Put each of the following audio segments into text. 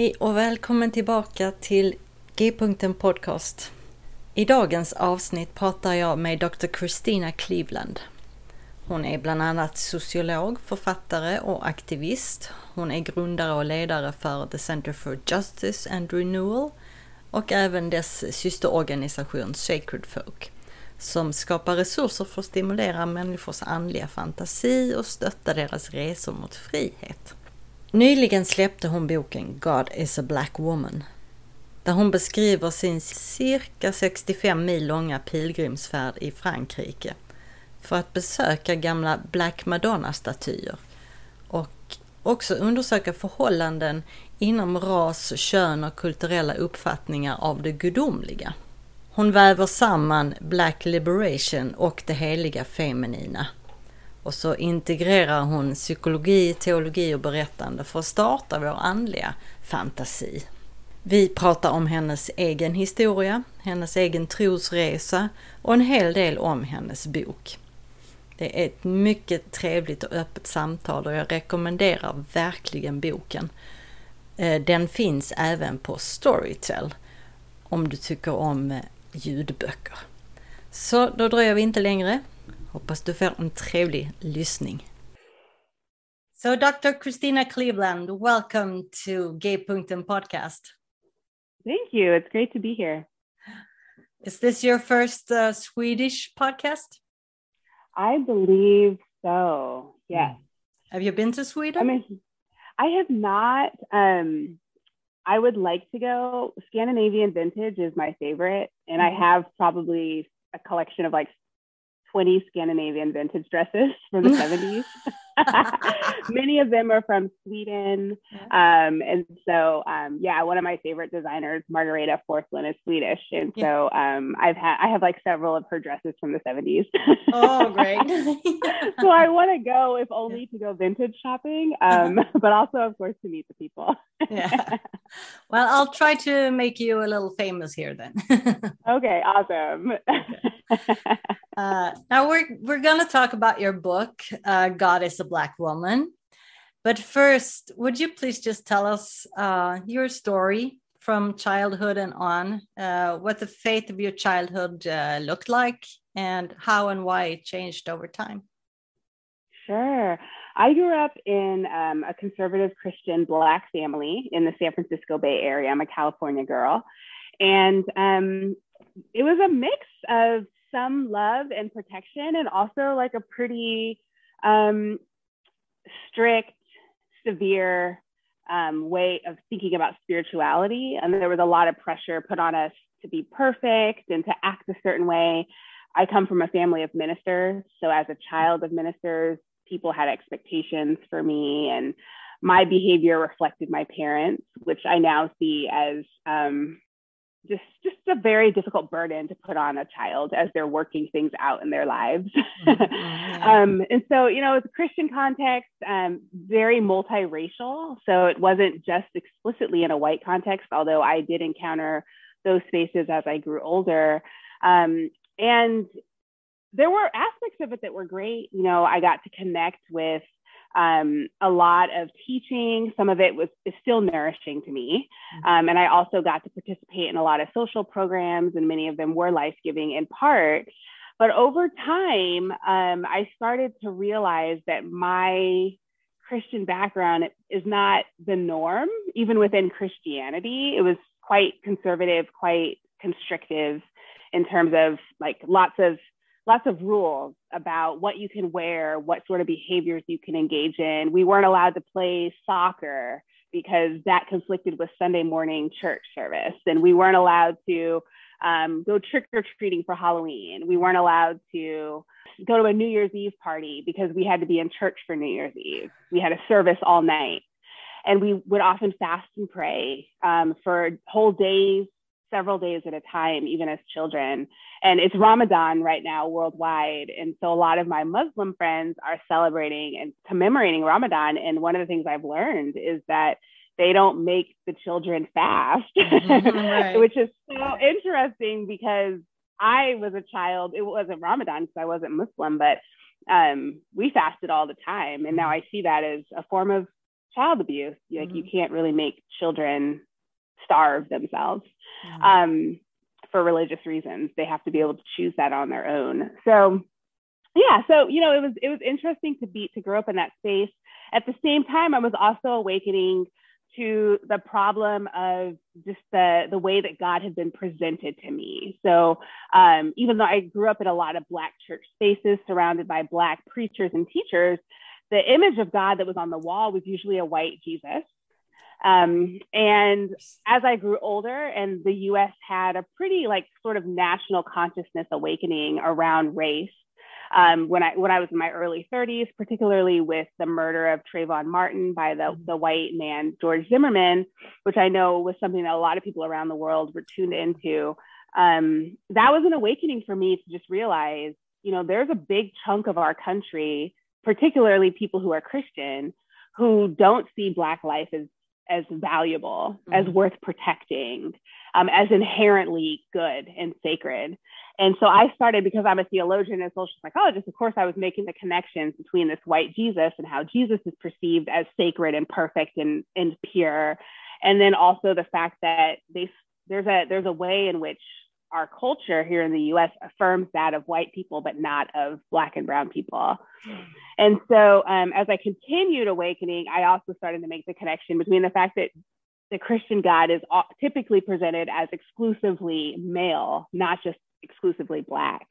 Hej och välkommen tillbaka till G-punkten Podcast. I dagens avsnitt pratar jag med Dr. Christina Cleveland. Hon är bland annat sociolog, författare och aktivist. Hon är grundare och ledare för The Center for Justice and Renewal och även dess systerorganisation Sacred Folk som skapar resurser för att stimulera människors andliga fantasi och stötta deras resor mot frihet. Nyligen släppte hon boken God is a Black Woman där hon beskriver sin cirka 65 mil långa pilgrimsfärd i Frankrike för att besöka gamla Black Madonna-statyer och också undersöka förhållanden inom ras, kön och kulturella uppfattningar av det gudomliga. Hon väver samman Black Liberation och det heliga feminina och så integrerar hon psykologi, teologi och berättande för att starta vår andliga fantasi. Vi pratar om hennes egen historia, hennes egen trosresa och en hel del om hennes bok. Det är ett mycket trevligt och öppet samtal och jag rekommenderar verkligen boken. Eh, den finns även på Storytel om du tycker om eh, ljudböcker. Så då dröjer vi inte längre. Hoppas du får en trevlig lyssning. So Dr. Christena Cleveland, welcome to G-punkten podcast. Thank you. It's great to be here. Is this your first uh, Swedish podcast? I believe so. Yes. Hmm. Have you been to Sweden? I mean, I have not. Um, I would like to go. Scandinavian vintage is my favorite, and I mm-hmm. have probably a collection of like 20 Scandinavian vintage dresses from the 70s. Many of them are from Sweden. Um, and so, um, yeah, one of my favorite designers, Margareta Forslund, is Swedish. And so um, I've had, I have like several of her dresses from the 70s. oh, great. so I want to go, if only to go vintage shopping, um, but also, of course, to meet the people. yeah. Well, I'll try to make you a little famous here then. okay, awesome. Uh, now we're we're going to talk about your book, uh, "God Is a Black Woman." But first, would you please just tell us uh, your story from childhood and on, uh, what the faith of your childhood uh, looked like, and how and why it changed over time? Sure. I grew up in um, a conservative Christian Black family in the San Francisco Bay Area. I'm a California girl. And um, it was a mix of some love and protection and also like a pretty um, strict, severe um, way of thinking about spirituality. And there was a lot of pressure put on us to be perfect and to act a certain way. I come from a family of ministers. So as a child of ministers, people had expectations for me and my behavior reflected my parents, which I now see as um, just just a very difficult burden to put on a child as they're working things out in their lives. Mm-hmm. um, and so, you know, it's a Christian context, um, very multiracial. So it wasn't just explicitly in a white context, although I did encounter those spaces as I grew older. Um, and there were aspects of it that were great. You know, I got to connect with um, a lot of teaching. Some of it was is still nourishing to me, mm-hmm. um, and I also got to participate in a lot of social programs, and many of them were life giving in part. But over time, um, I started to realize that my Christian background is not the norm, even within Christianity. It was quite conservative, quite constrictive in terms of like lots of lots of rules about what you can wear, what sort of behaviors you can engage in. We weren't allowed to play soccer because that conflicted with Sunday morning church service, and we weren't allowed to um, go trick or treating for Halloween. We weren't allowed to go to a New Year's Eve party because we had to be in church for New Year's Eve. We had a service all night. And we would often fast and pray um, for whole days, several days at a time, even as children. And it's Ramadan right now worldwide. And so a lot of my Muslim friends are celebrating and commemorating Ramadan. And one of the things I've learned is that they don't make the children fast, mm-hmm, right. which is so interesting because I was a child. It wasn't Ramadan because I wasn't Muslim, but um, we fasted all the time. And now I see that as a form of child abuse. Like mm-hmm. you can't really make children starve themselves mm-hmm. um, for religious reasons. They have to be able to choose that on their own. So yeah, so you know, it was it was interesting to be to grow up in that space. At the same time, I was also awakening to the problem of just the, the way that God had been presented to me. So um, even though I grew up in a lot of Black church spaces surrounded by Black preachers and teachers, the image of God that was on the wall was usually a white Jesus. Um, and as I grew older and the US had a pretty like sort of national consciousness awakening around race, um, when I when I was in my early 30s, particularly with the murder of Trayvon Martin by the mm-hmm. the white man George Zimmerman, which I know was something that a lot of people around the world were tuned into. Um, that was an awakening for me to just realize, you know, there's a big chunk of our country, particularly people who are Christian, who don't see Black life as as valuable, mm-hmm. as worth protecting, um, as inherently good and sacred. And so I started because I'm a theologian and social psychologist. Of course, I was making the connections between this white Jesus and how Jesus is perceived as sacred and perfect and, and pure, and then also the fact that they, there's a there's a way in which our culture here in the U.S. affirms that of white people, but not of Black and Brown people. And so, um, as I continued awakening, I also started to make the connection between the fact that the Christian God is typically presented as exclusively male, not just exclusively Black.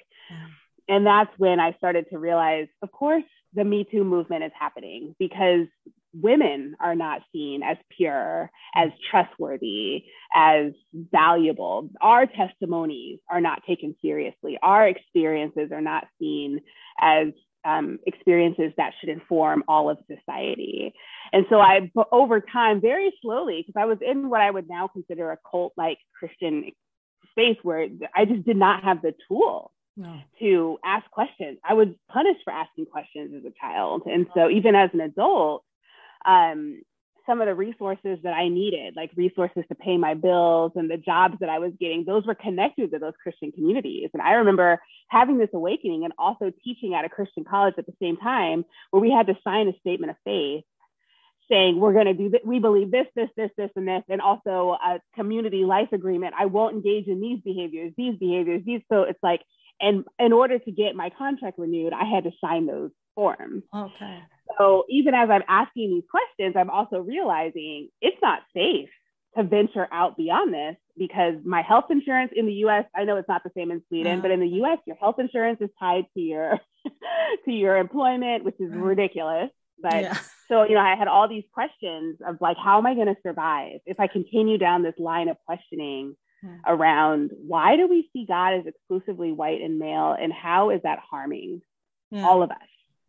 And that's when I started to realize, of course, the Me Too movement is happening because women are not seen as pure, as trustworthy, as valuable. Our testimonies are not taken seriously. Our experiences are not seen as um, experiences that should inform all of society. And so I, over time, very slowly, because I was in what I would now consider a cult like Christian space where I just did not have the tool no. to ask questions. I was punished for asking questions as a child. And so even as an adult, um, some of the resources that I needed, like resources to pay my bills and the jobs that I was getting, those were connected to those Christian communities. And I remember having this awakening and also teaching at a Christian college at the same time, where we had to sign a statement of faith saying we're going to do that we believe this this this this and this and also a community life agreement. I won't engage in these behaviors these behaviors these so it's like and in order to get my contract renewed i had to sign those forms. Okay so even as i'm asking these questions i'm also realizing it's not safe to venture out beyond this because my health insurance in the US, I know it's not the same in Sweden, uh-huh. but in the US, your health insurance is tied to your to your employment, which is ridiculous. But yeah. so, you know, I had all these questions of like, how am I going to survive if I continue down this line of questioning yeah. Hmm. around why do we see God as exclusively white and male and how is that harming yeah. all of us?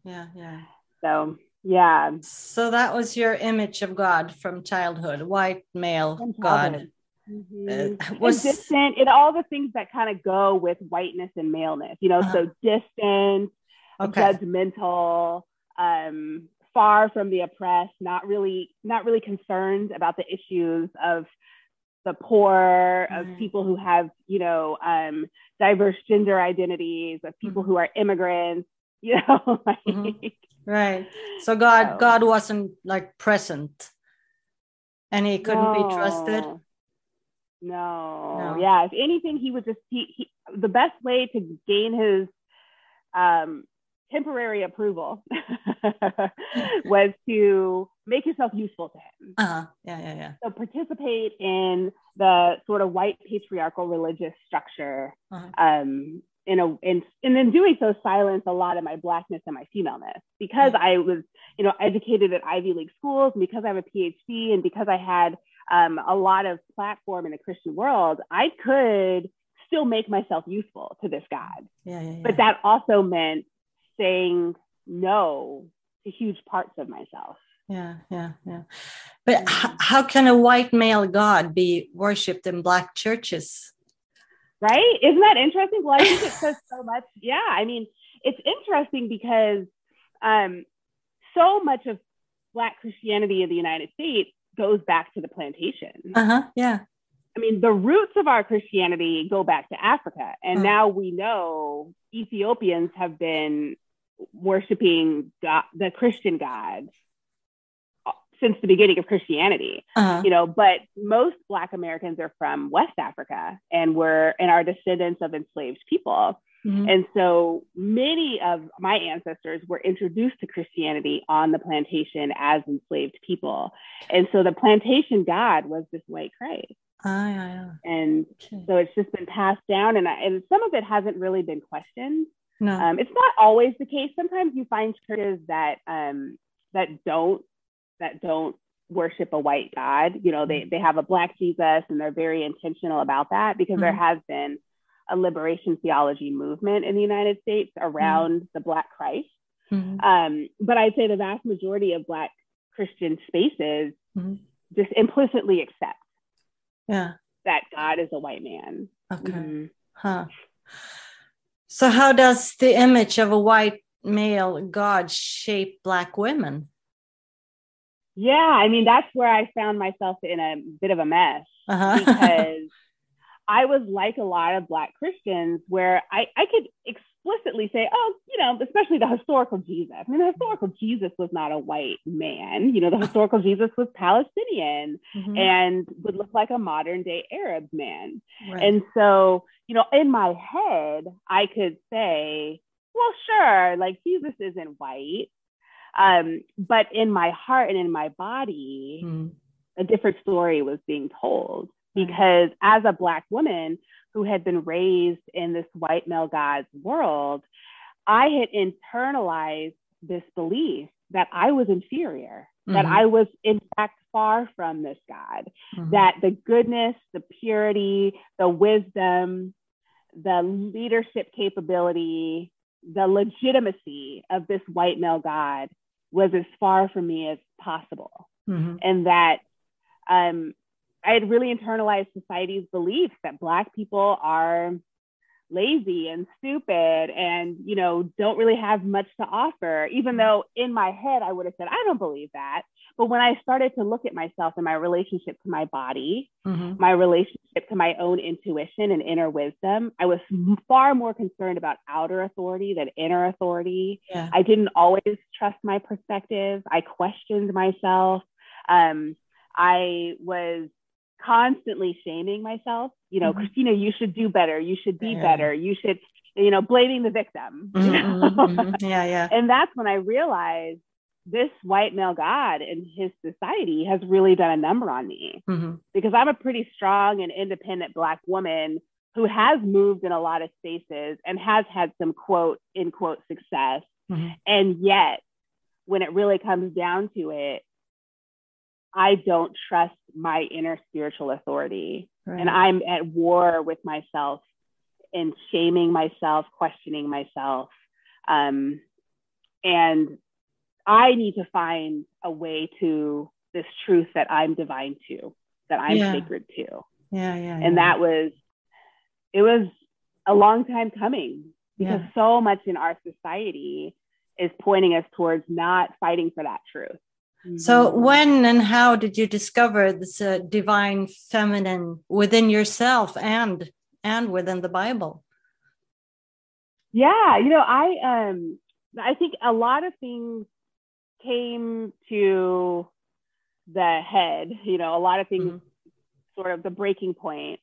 Yeah, yeah. So, yeah. So that was your image of God from childhood, white male God. Mm-hmm. Uh, was distant and all the things that kind of go with whiteness and maleness, you know, uh-huh. so distant, okay. judgmental, um, far from the oppressed, not really not really concerned about the issues of the poor, of mm-hmm. people who have, you know, um, diverse gender identities, of people mm-hmm. who are immigrants, you know. like, mm-hmm. Right. So God, so. God wasn't like present, and He couldn't no. be trusted. No. no. Yeah. If anything, He would just he, he the best way to gain His um, temporary approval was to make yourself useful to him. Uh-huh. Yeah, yeah, yeah. So participate in the sort of white patriarchal religious structure. Uh-huh. Um, in a in, and in doing so silence a lot of my blackness and my femaleness because I was you know educated at Ivy League schools and because I have a PhD and because I had um, a lot of platform in the Christian world, I could still make myself useful to this God. Yeah, yeah, yeah. But that also meant saying no to huge parts of myself. Yeah, yeah, yeah. But h- how can a white male God be worshipped in black churches? Right? Isn't that interesting? Well, I think it says so much. Yeah, I mean, it's interesting because um, so much of Black Christianity in the United States goes back to the plantation. Uh huh. Yeah. I mean, the roots of our Christianity go back to Africa. And uh-huh. now we know Ethiopians have been worshiping God, the Christian God since the beginning of Christianity, uh-huh. you know, but most Black Americans are from West Africa and we're and are descendants of enslaved people. Mm-hmm. And so many of my ancestors were introduced to Christianity on the plantation as enslaved people. And so the plantation God was this white Christ. Ah, yeah, yeah. And okay. so it's just been passed down, and, and some of it hasn't really been questioned. No. Um, it's not always the case. Sometimes you find churches that um, that don't that don't worship a white God. You know, they they have a black Jesus, and they're very intentional about that because mm-hmm. there has been a liberation theology movement in the United States around mm-hmm. the Black Christ. Mm-hmm. Um, but I'd say the vast majority of Black Christian spaces mm-hmm. just implicitly accept yeah that god is a white man okay mm-hmm. huh so how does the image of a white male god shape black women yeah i mean that's where i found myself in a bit of a mess uh-huh. because i was like a lot of black christians where i i could explicitly say, oh, you know, especially the historical Jesus. I mean, the historical Jesus was not a white man. You know, the historical Jesus was Palestinian mm-hmm. and would look like a modern day Arab man. Right. And so, you know, in my head, I could say, well, sure, like Jesus isn't white. Um, but in my heart and in my body, mm-hmm. a different story was being told because as a Black woman, who had been raised in this white male God's world, I had internalized this belief that I was inferior, mm-hmm. that I was in fact far from this God, mm-hmm. that the goodness, the purity, the wisdom, the leadership capability, the legitimacy of this white male God was as far from me as possible. Mm-hmm. And that um, I had really internalized society's beliefs that Black people are lazy and stupid and you know don't really have much to offer even though in my head i would have said i don't believe that but when i started to look at myself and my relationship to my body mm-hmm. my relationship to my own intuition and inner wisdom i was far more concerned about outer authority than inner authority yeah. i didn't always trust my perspective i questioned myself um, i was constantly shaming myself. You know, mm-hmm. Christena, you should do better. You should be yeah. better. You should, you know, blaming the victim. Mm-hmm, mm-hmm. Yeah, yeah. And that's when I realized this white male God in his society has really done a number on me mm-hmm. because I'm a pretty strong and independent Black woman who has moved in a lot of spaces and has had some quote, in quote, success. Mm-hmm. And yet, when it really comes down to it, I don't trust my inner spiritual authority. Right. And I'm at war with myself and shaming myself, questioning myself. Um, and I need to find a way to this truth that I'm divine to, that I'm yeah. sacred to. Yeah, yeah. And yeah. that was, it was a long time coming because yeah. so much in our society is pointing us towards not fighting for that truth. So, mm-hmm. when and how did you discover this uh, divine feminine within yourself and and within the Bible? Yeah, you know, I um, I think a lot of things came to the head. You know, a lot of things, mm-hmm. sort of the breaking point.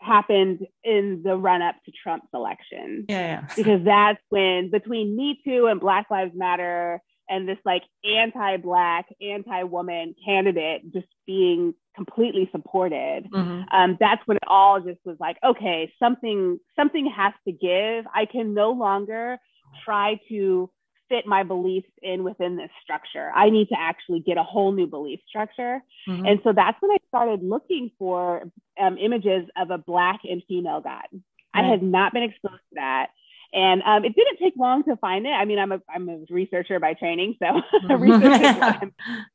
happened in the run up to Trump's election. Yeah, yeah. because that's when between Me Too and Black Lives Matter and this like anti-black, anti-woman candidate just being completely supported, Mhm. um, that's when it all just was like, okay, something something has to give. I can no longer try to fit my beliefs in within this structure. I need to actually get a whole new belief structure. Mhm. And so that's when I started looking for um, images of a Black and female God. I had not been exposed to that. And um, it didn't take long to find it. I mean, I'm a, I'm a researcher by training, so research is what um,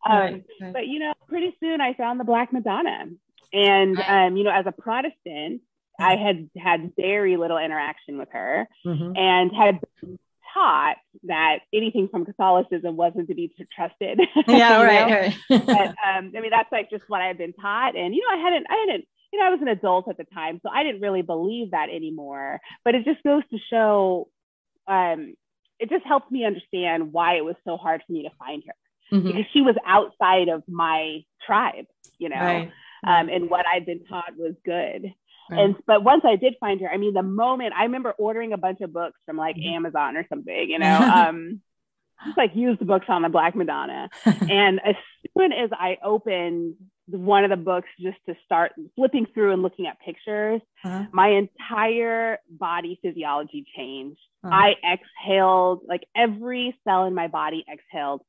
Right, right. but you know, pretty soon I found the Black Madonna, and um, you know, as a Protestant, I had had very little interaction with her, Mhm. and had taught that anything from Catholicism wasn't to be trusted. Yeah, right, right. But, um, I mean, that's like just what I had been taught, and you know, I hadn't, I hadn't. You know, I was an adult at the time, so I didn't really believe that anymore. But it just goes to show, um, it just helped me understand why it was so hard for me to find her Mhm. because she was outside of my tribe, you know, Right. um, and what I'd been taught was good. Right. And but once I did find her, I mean, the moment I remember ordering a bunch of books from like Mhm. Amazon or something, you know, um, just like used books on the Black Madonna. and as soon as I opened one of the books just to start flipping through and looking at pictures, Uh-huh. my entire body physiology changed. Uh-huh. I exhaled, like every cell in my body exhaled.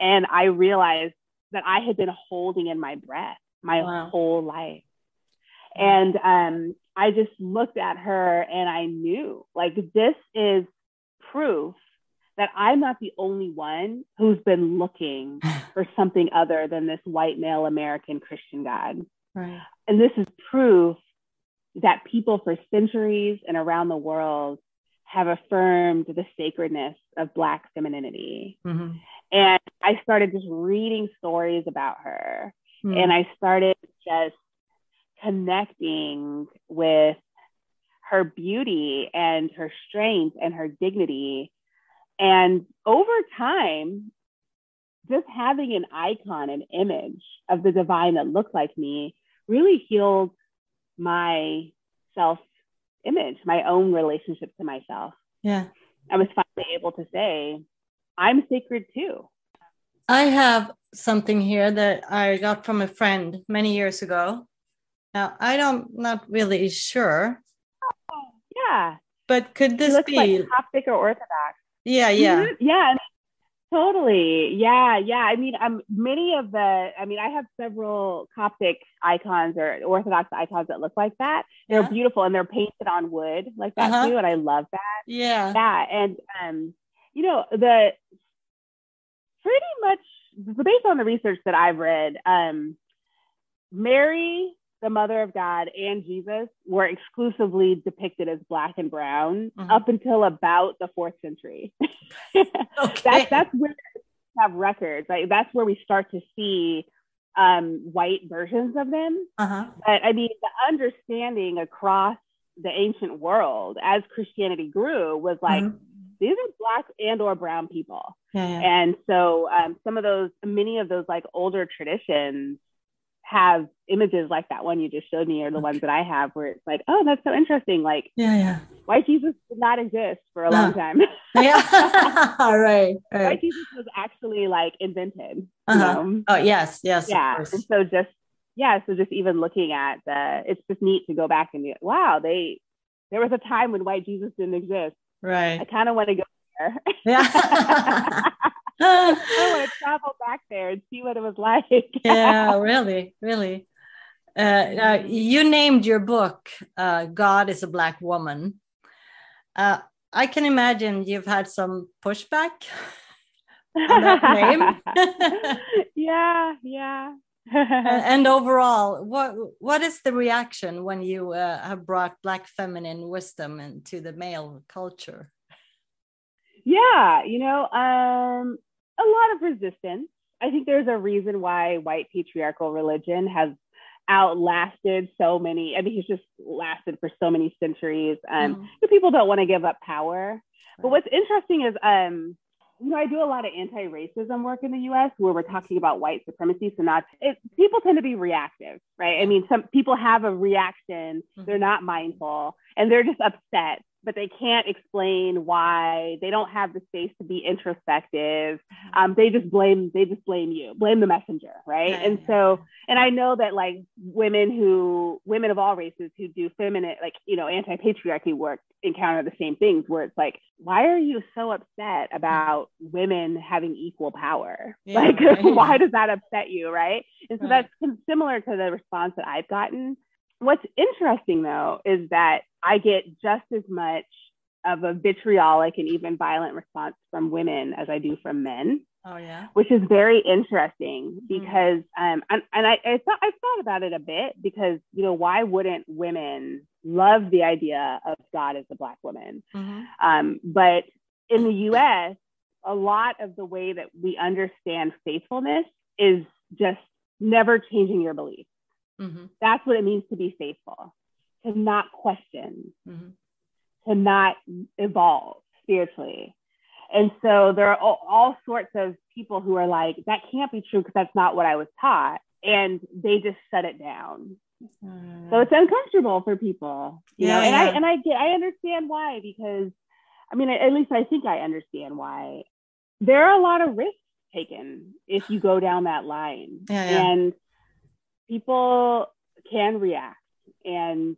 And I realized that I had been holding in my breath my Wow. whole life. And um, I just looked at her and I knew like this is proof that I'm not the only one who's been looking for something other than this white male American Christian God. right. And this is proof that people for centuries and around the world have affirmed the sacredness of Black femininity. Mhm. And I started just reading stories about her. Mhm. And I started just connecting with her beauty and her strength and her dignity. And over time, just having an icon, an image of the divine that looked like me really healed my self image, my own relationship to myself. yeah. I was finally able to say, I'm sacred too. I have something here that I got from a friend many years ago. Now I don't not really sure, Oh, Yeah. but could this be? like Coptic or Orthodox. yeah, yeah. Mhm. Yeah. Totally. Yeah. Yeah. I mean, um, many of the, I mean, I have several Coptic icons or Orthodox icons that look like that. They're Yeah. beautiful and they're painted on wood like that Uh-huh. too. And I love that. Yeah. Yeah. And, um, you know, the pretty much based on the research that I've read, um, Mary, the mother of God, and Jesus were exclusively depicted as black and brown Mhm. up until about the fourth century. Okay. that's that's where we have records. Like that's where we start to see um, white versions of them. uh-huh. But I mean, the understanding across the ancient world as Christianity grew was like Mhm. these are black and or brown people. Yeah, yeah. And so um, some of those, many of those like older traditions have images like that one you just showed me or the ones that I have where it's like, oh, that's so interesting. Like yeah, yeah. white Jesus did not exist for a long time. Yeah. right. white Right. Jesus was actually like invented. Uh-huh. know? Oh yes, yes. Yeah. And so just yeah, so just even looking at the it's just neat to go back and be wow, they there was a time when white Jesus didn't exist. Right. I kind of want to go there. Yeah. I want to travel back there and see what it was like. yeah, really, really. Uh, uh, you named your book uh, "God is a Black Woman." Uh, I can imagine you've had some pushback. on that yeah, yeah. Uh, and overall, what what is the reaction when you uh, have brought Black feminine wisdom into the male culture? yeah, you know, um, a lot of resistance. I think there's a reason why white patriarchal religion has outlasted so many. I mean, it's just lasted for so many centuries. Um, Mm. People don't want to give up power. But what's interesting is, um, you know, I do a lot of anti-racism work in the U.S. where we're talking about white supremacy. So not it, people tend to be reactive, right? I mean, some people have a reaction; mm-hmm. they're not mindful, and they're just upset but they can't explain why they don't have the space to be introspective mm-hmm. um, they just blame they just blame you blame the messenger right yeah, and yeah. so and i know that like women who women of all races who do feminine like you know anti-patriarchy work encounter the same things where it's like why are you so upset about women having equal power yeah, like right. why does that upset you right and so right. that's similar to the response that i've gotten what's interesting though is that I get just as much of a vitriolic and even violent response from women as I do from men. Oh yeah, which is very interesting mm-hmm. because um and, and I, I thought I thought about it a bit because you know why wouldn't women love the idea of God as a black woman? Mm-hmm. Um, but in the U.S., a lot of the way that we understand faithfulness is just never changing your beliefs. Mm-hmm. That's what it means to be faithful to not question, mm-hmm. to not evolve spiritually. And so there are all, all, sorts of people who are like, that can't be true because that's not what I was taught. And they just shut it down. Mm. So it's uncomfortable for people. You yeah, know? And yeah. I and I get I understand why, because I mean, at least I think I understand why. There are a lot of risks taken if you go down that line. Yeah, and people can react. And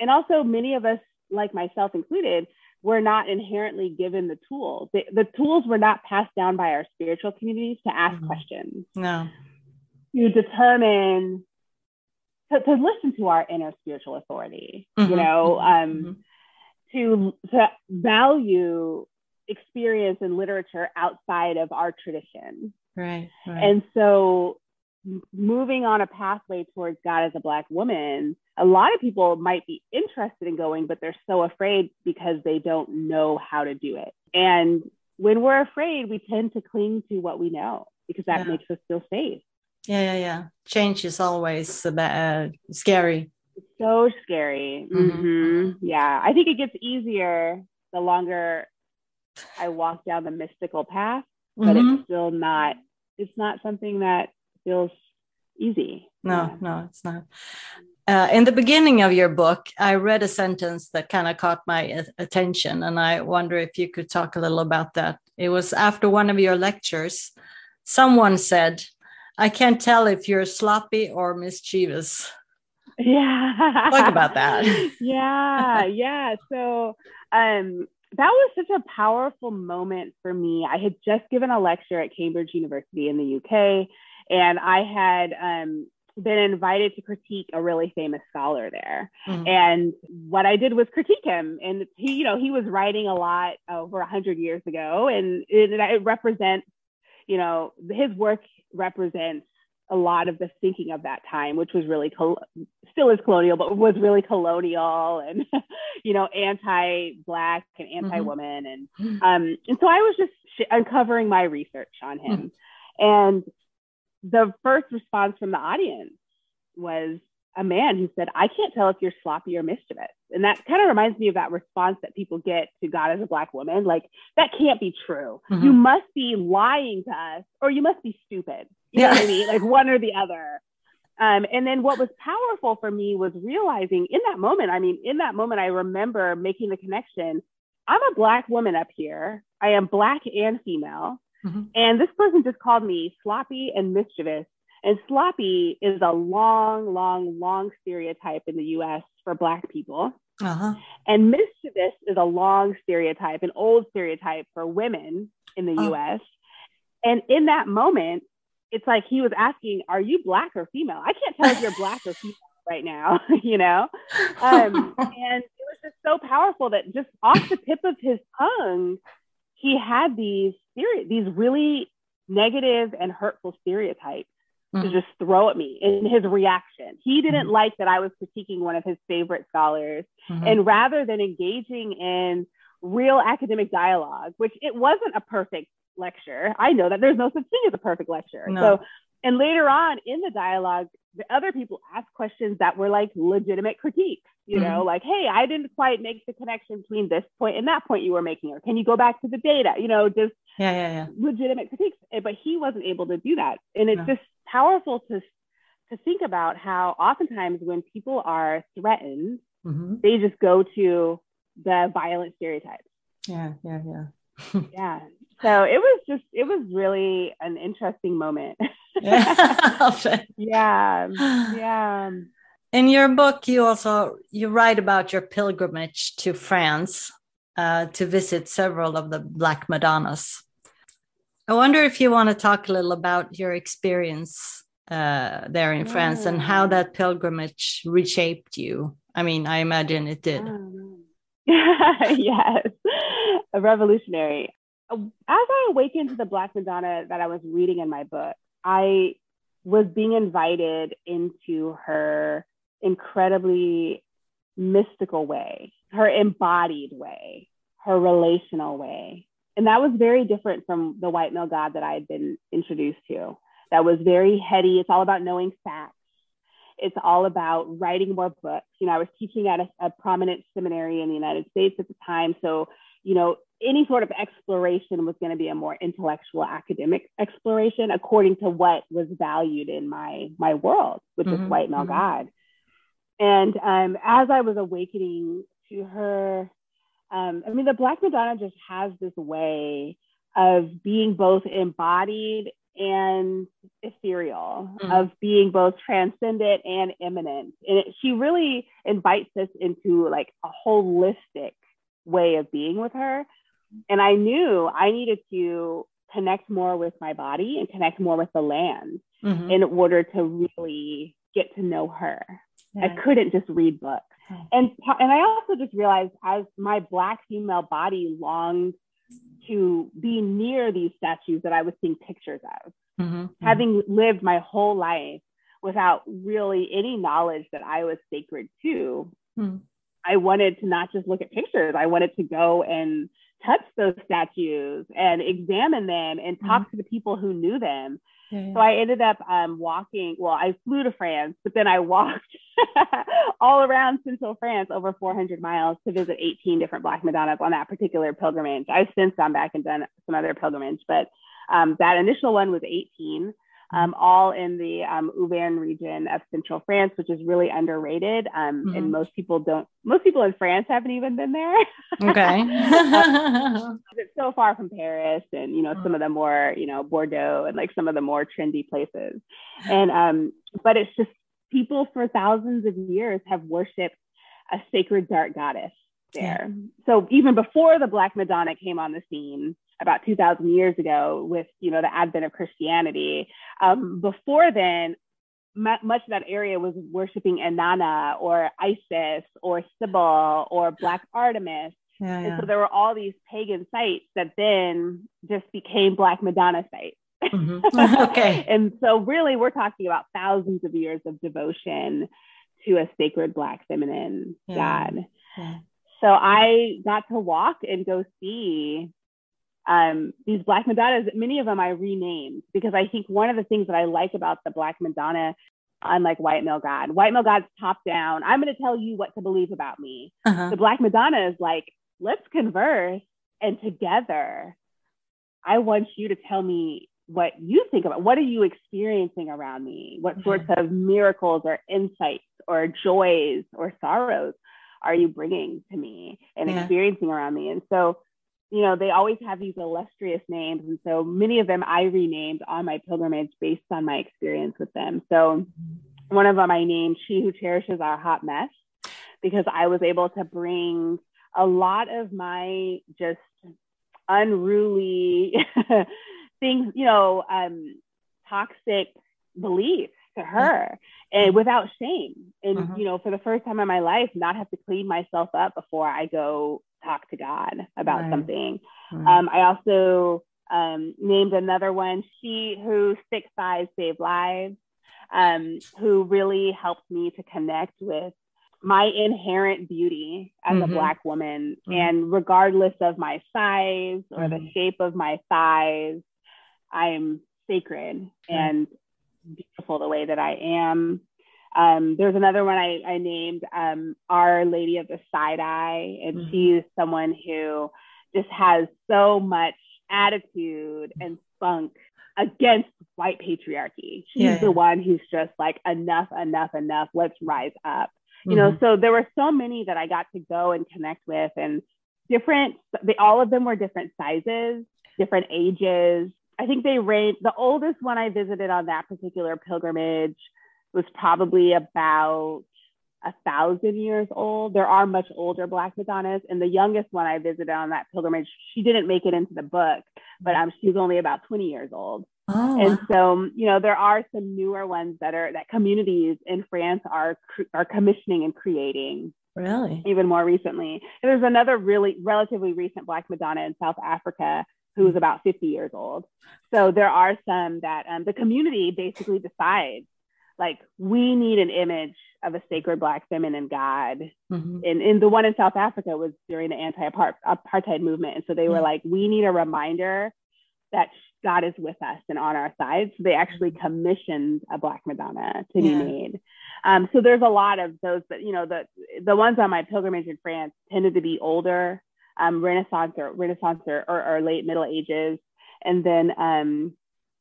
and also many of us like myself included were not inherently given the tools the, the tools were not passed down by our spiritual communities to ask mm-hmm. questions no to determine to, to listen to our inner spiritual authority mm-hmm. you know um, mm-hmm. to to value experience and literature outside of our tradition right, right. and so moving on a pathway towards God as a Black woman, a lot of people might be interested in going, but they're so afraid because they don't know how to do it. And when we're afraid, we tend to cling to what we know because that yeah. makes us feel safe. Yeah, yeah, yeah. Change is always uh, scary. It's so scary. Mm-hmm. Mm-hmm. Yeah, I think it gets easier the longer I walk down the mystical path, but mm-hmm. it's still not. It's not something that feels easy. No, no, it's not. Uh, in the beginning of your book, I read a sentence that kind of caught my attention, and I wonder if you could talk a little about that. It was after one of your lectures. Someone said, I can't tell if you're sloppy or mischievous. Yeah. Talk about that. yeah, yeah. So um, that was such a powerful moment for me. I had just given a lecture at Cambridge University in the UK and I had um, been invited to critique a really famous scholar there. Mm-hmm. And what I did was critique him. And he, you know, he was writing a lot over a hundred years ago, and it, it represents, you know, his work represents a lot of the thinking of that time, which was really col- still is colonial, but was really colonial and you know anti-black and mm-hmm. anti-woman, mm-hmm. and um, and so I was just sh- uncovering my research on him, mm-hmm. and the first response from the audience was a man who said, I can't tell if you're sloppy or mischievous. And that kind of reminds me of that response that people get to God as a Black woman. Like, that can't be true. Mm-hmm. You must be lying to us or you must be stupid. You yeah. know what I mean? Like, one or the other. Um, and then what was powerful for me was realizing in that moment, I mean, in that moment, I remember making the connection. I'm a Black woman up here. I am Black and female. Mm-hmm. And this person just called me sloppy and mischievous. And sloppy is a long, long, long stereotype in the US for Black people. Uh-huh. And mischievous is a long stereotype, an old stereotype for women in the oh. US. And in that moment, it's like he was asking, Are you Black or female? I can't tell if you're Black or female right now, you know? Um, and it was just so powerful that just off the tip of his tongue, he had these these really negative and hurtful stereotypes mm-hmm. to just throw at me in his reaction. He didn't mm-hmm. like that I was critiquing one of his favorite scholars. Mm-hmm. And rather than engaging in real academic dialogue, which it wasn't a perfect lecture, I know that there's no such thing as a perfect lecture. No. So and later on in the dialogue, the other people asked questions that were like legitimate critiques, you know, mm-hmm. like, hey, I didn't quite make the connection between this point and that point you were making, or can you go back to the data? You know, just yeah, yeah, yeah. legitimate critiques. Eh, but he wasn't able to do that. And it's no. just powerful to to think about how oftentimes when people are threatened, mm-hmm. they just go to the violent stereotypes. Yeah, yeah, yeah. yeah. So it was just it was really an interesting moment. yeah. yeah. Yeah. In your book, you also you write about your pilgrimage to France uh, to visit several of the Black Madonnas. I wonder if you want to talk a little about your experience uh, there in yeah. France and how that pilgrimage reshaped you. I mean, I imagine it did. yes, a revolutionary. As I awakened to the Black Madonna that I was reading in my book, I was being invited into her incredibly mystical way, her embodied way, her relational way. And that was very different from the white male God that I had been introduced to. That was very heady. It's all about knowing facts. It's all about writing more books. You know, I was teaching at a, a prominent seminary in the United States at the time. So, you know, any sort of exploration was going to be a more intellectual academic exploration according to what was valued in my my world which mm-hmm, this white male mm-hmm. god and um, as i was awakening to her um, i mean the black madonna just has this way of being both embodied and ethereal mm-hmm. of being both transcendent and immanent and it, she really invites us into like a holistic way of being with her and i knew i needed to connect more with my body and connect more with the land mm-hmm. in order to really get to know her yeah. i couldn't just read books and and i also just realized as my black female body longed to be near these statues that I was seeing pictures of. Mm-hmm. Having lived my whole life without really any knowledge that I was sacred to, mm-hmm. I wanted to not just look at pictures, I wanted to go and touch those statues and examine them and talk mm-hmm. to the people who knew them. So I ended up um, walking. Well, I flew to France, but then I walked all around central France over 400 miles to visit 18 different Black Madonnas on that particular pilgrimage. I've since gone back and done some other pilgrimage, but um, that initial one was 18 um, all in the um, Auvergne region of central France, which is really underrated. Um, mm-hmm. And most people don't, most people in France haven't even been there. Okay. it's so far from Paris and, you know, some of the more, you know, Bordeaux and like some of the more trendy places. And, um, but it's just people for thousands of years have worshiped a sacred dark goddess there. Yeah. So even before the Black Madonna came on the scene, about 2000 years ago with you know the advent of christianity. Um, before then m- much of that area was worshiping inanna or isis or cybele or black artemis. Yeah, yeah. and so there were all these pagan sites that then just became black madonna sites. Mm-hmm. okay. And so really we're talking about thousands of years of devotion to a sacred black feminine yeah. god. So I got to walk and go see um, these Black Madonnas, many of them I renamed because I think one of the things that I like about the Black Madonna, unlike White Male God, White Male God's top down. I'm going to tell you what to believe about me. Uh-huh. The Black Madonna is like, let's converse and together, I want you to tell me what you think about. What are you experiencing around me? What sorts of miracles or insights or joys or sorrows are you bringing to me and yeah. experiencing around me? And so you know, they always have these illustrious names. And so many of them I renamed on my pilgrimage based on my experience with them. So one of them I named She Who Cherishes Our Hot Mess because I was able to bring a lot of my just unruly things, you know, um, toxic beliefs to her and without shame. And, uh-huh. you know, for the first time in my life, not have to clean myself up before I go talk to God about right. something. Right. Um, I also um, named another one, She Who Thick Thighs Save Lives, um, who really helped me to connect with my inherent beauty as mm-hmm. a Black woman. Mm-hmm. And regardless of my size or mm-hmm. the shape of my thighs, I'm sacred. And beautiful the way that I am. Um, there's another one I, I named um, Our Lady of the Side Eye, and mm-hmm. she's someone who just has so much attitude and spunk against white patriarchy. She's yeah. the one who's just like, enough, enough, enough, let's rise up. Mm-hmm. You know, so there were so many that I got to go and connect with, and different, they, all of them were different sizes, different ages. I think they range, the oldest one I visited on that particular pilgrimage was probably about a thousand years old. There are much older Black Madonnas, and the youngest one I visited on that pilgrimage, she didn't make it into the book, but um, she was only about 20 years old. Oh, and so, you know, there are some newer ones that are that communities in France are are commissioning and creating. Really? Even more recently. And there's another really relatively recent Black Madonna in South Africa who's mm. about 50 years old. So there are some that um, the community basically decides like we need an image of a sacred black feminine god mm-hmm. and, and the one in south africa was during the anti-apartheid movement and so they were like we need a reminder that god is with us and on our side so they actually mm-hmm. commissioned a black madonna to yeah. be made um, so there's a lot of those but you know the the ones on my pilgrimage in france tended to be older um, renaissance or renaissance or, or, or late middle ages and then um,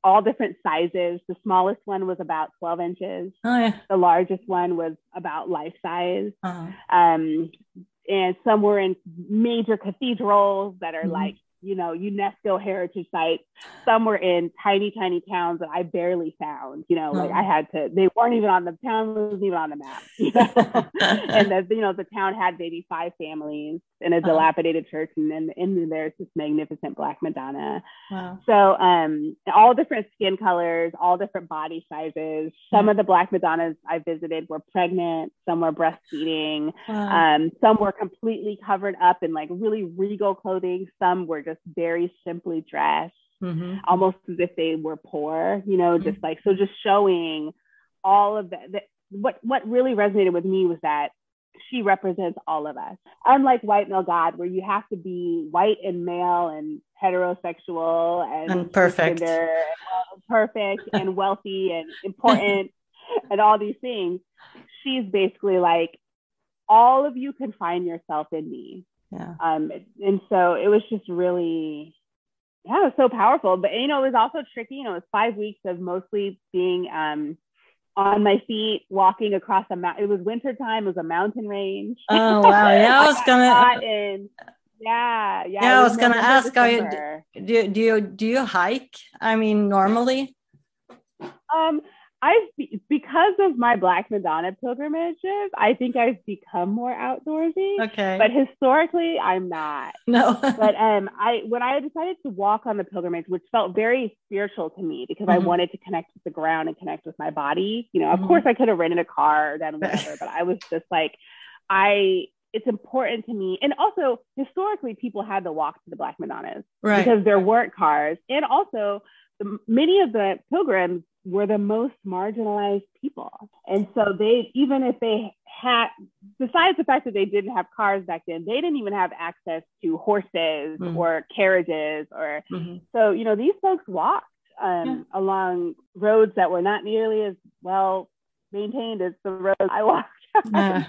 all different sizes. The smallest one was about 12 inches. Oh, yeah. The largest one was about life size. Uh-huh. Um, and some were in major cathedrals that are mm-hmm. like you know, UNESCO heritage sites. Some were in tiny, tiny towns that I barely found. You know, like I had to. They weren't even on the town wasn't even on the map. You know? and the you know the town had maybe five families in a uh-huh. dilapidated church, and then in there's this magnificent Black Madonna. Wow. So um, all different skin colors, all different body sizes. Some of the Black Madonnas I visited were pregnant. Some were breastfeeding. Wow. Um, some were completely covered up in like really regal clothing. Some were just very simply dressed, mm-hmm. almost as if they were poor, you know, mm-hmm. just like so just showing all of that. What what really resonated with me was that she represents all of us. Unlike white male God, where you have to be white and male and heterosexual and, and perfect, and perfect and wealthy and important and all these things, she's basically like, all of you can find yourself in me. Yeah. Um, and so it was just really, yeah, it was so powerful. But you know, it was also tricky. You know, it was five weeks of mostly being um, on my feet, walking across a mountain. It was winter time. It was a mountain range. Oh wow! Yeah, I was gonna. Yeah, yeah. Yeah, I was gonna ask. Are you, do, do you do you hike? I mean, normally. Um, I've because of my Black Madonna pilgrimages, I think I've become more outdoorsy. Okay. But historically, I'm not. No. but um, I when I decided to walk on the pilgrimage, which felt very spiritual to me because mm-hmm. I wanted to connect with the ground and connect with my body. You know, of mm-hmm. course, I could have rented a car or done whatever, but I was just like, I it's important to me. And also, historically, people had to walk to the Black Madonnas right. because there weren't cars. And also, many of the pilgrims were the most marginalized people. And so they, even if they had, besides the fact that they didn't have cars back then, they didn't even have access to horses mm-hmm. or carriages or, mm-hmm. so, you know, these folks walked um, yeah. along roads that were not nearly as well maintained as the roads I walked. Yeah.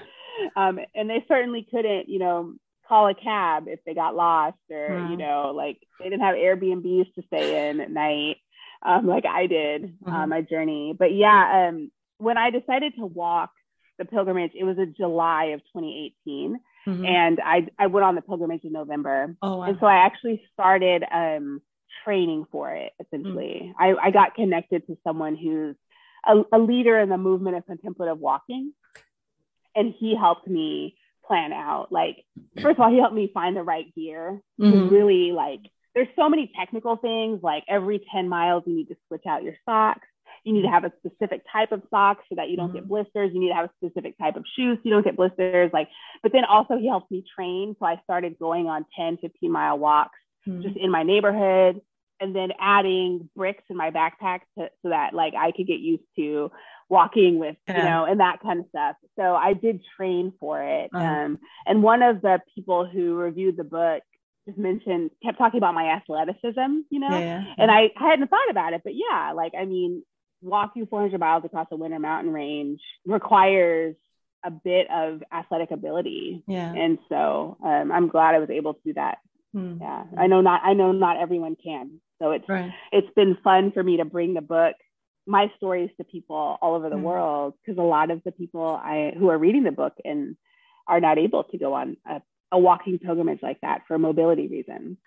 um, and they certainly couldn't, you know, call a cab if they got lost or, mm-hmm. you know, like they didn't have Airbnbs to stay in at night um, like I did uh, mm-hmm. uh, my journey. But yeah, um, when I decided to walk the pilgrimage, it was in July of 2018. Mm-hmm. And I, I went on the pilgrimage in November. Oh, wow. And so I actually started um, training for it, essentially. Mm-hmm. I, I got connected to someone who's a, a leader in the movement of contemplative walking. And he helped me plan out like first of all he helped me find the right gear mm-hmm. really like there's so many technical things like every 10 miles you need to switch out your socks you need to have a specific type of socks so that you don't mm-hmm. get blisters you need to have a specific type of shoes so you don't get blisters like but then also he helped me train so i started going on 10 15 mile walks mm-hmm. just in my neighborhood and then adding bricks in my backpack to, so that like i could get used to walking with yeah. you know and that kind of stuff so i did train for it uh-huh. um, and one of the people who reviewed the book just mentioned kept talking about my athleticism, you know, yeah, yeah. and I, I hadn't thought about it, but yeah, like I mean, walking 400 miles across a winter mountain range requires a bit of athletic ability. Yeah. And so um, I'm glad I was able to do that. Mm. Yeah. I know not I know not everyone can. So it's Right. it's been fun for me to bring the book my stories to people all over the Mm. world because a lot of the people I who are reading the book and are not able to go on a, a walking pilgrimage like that for mobility reasons.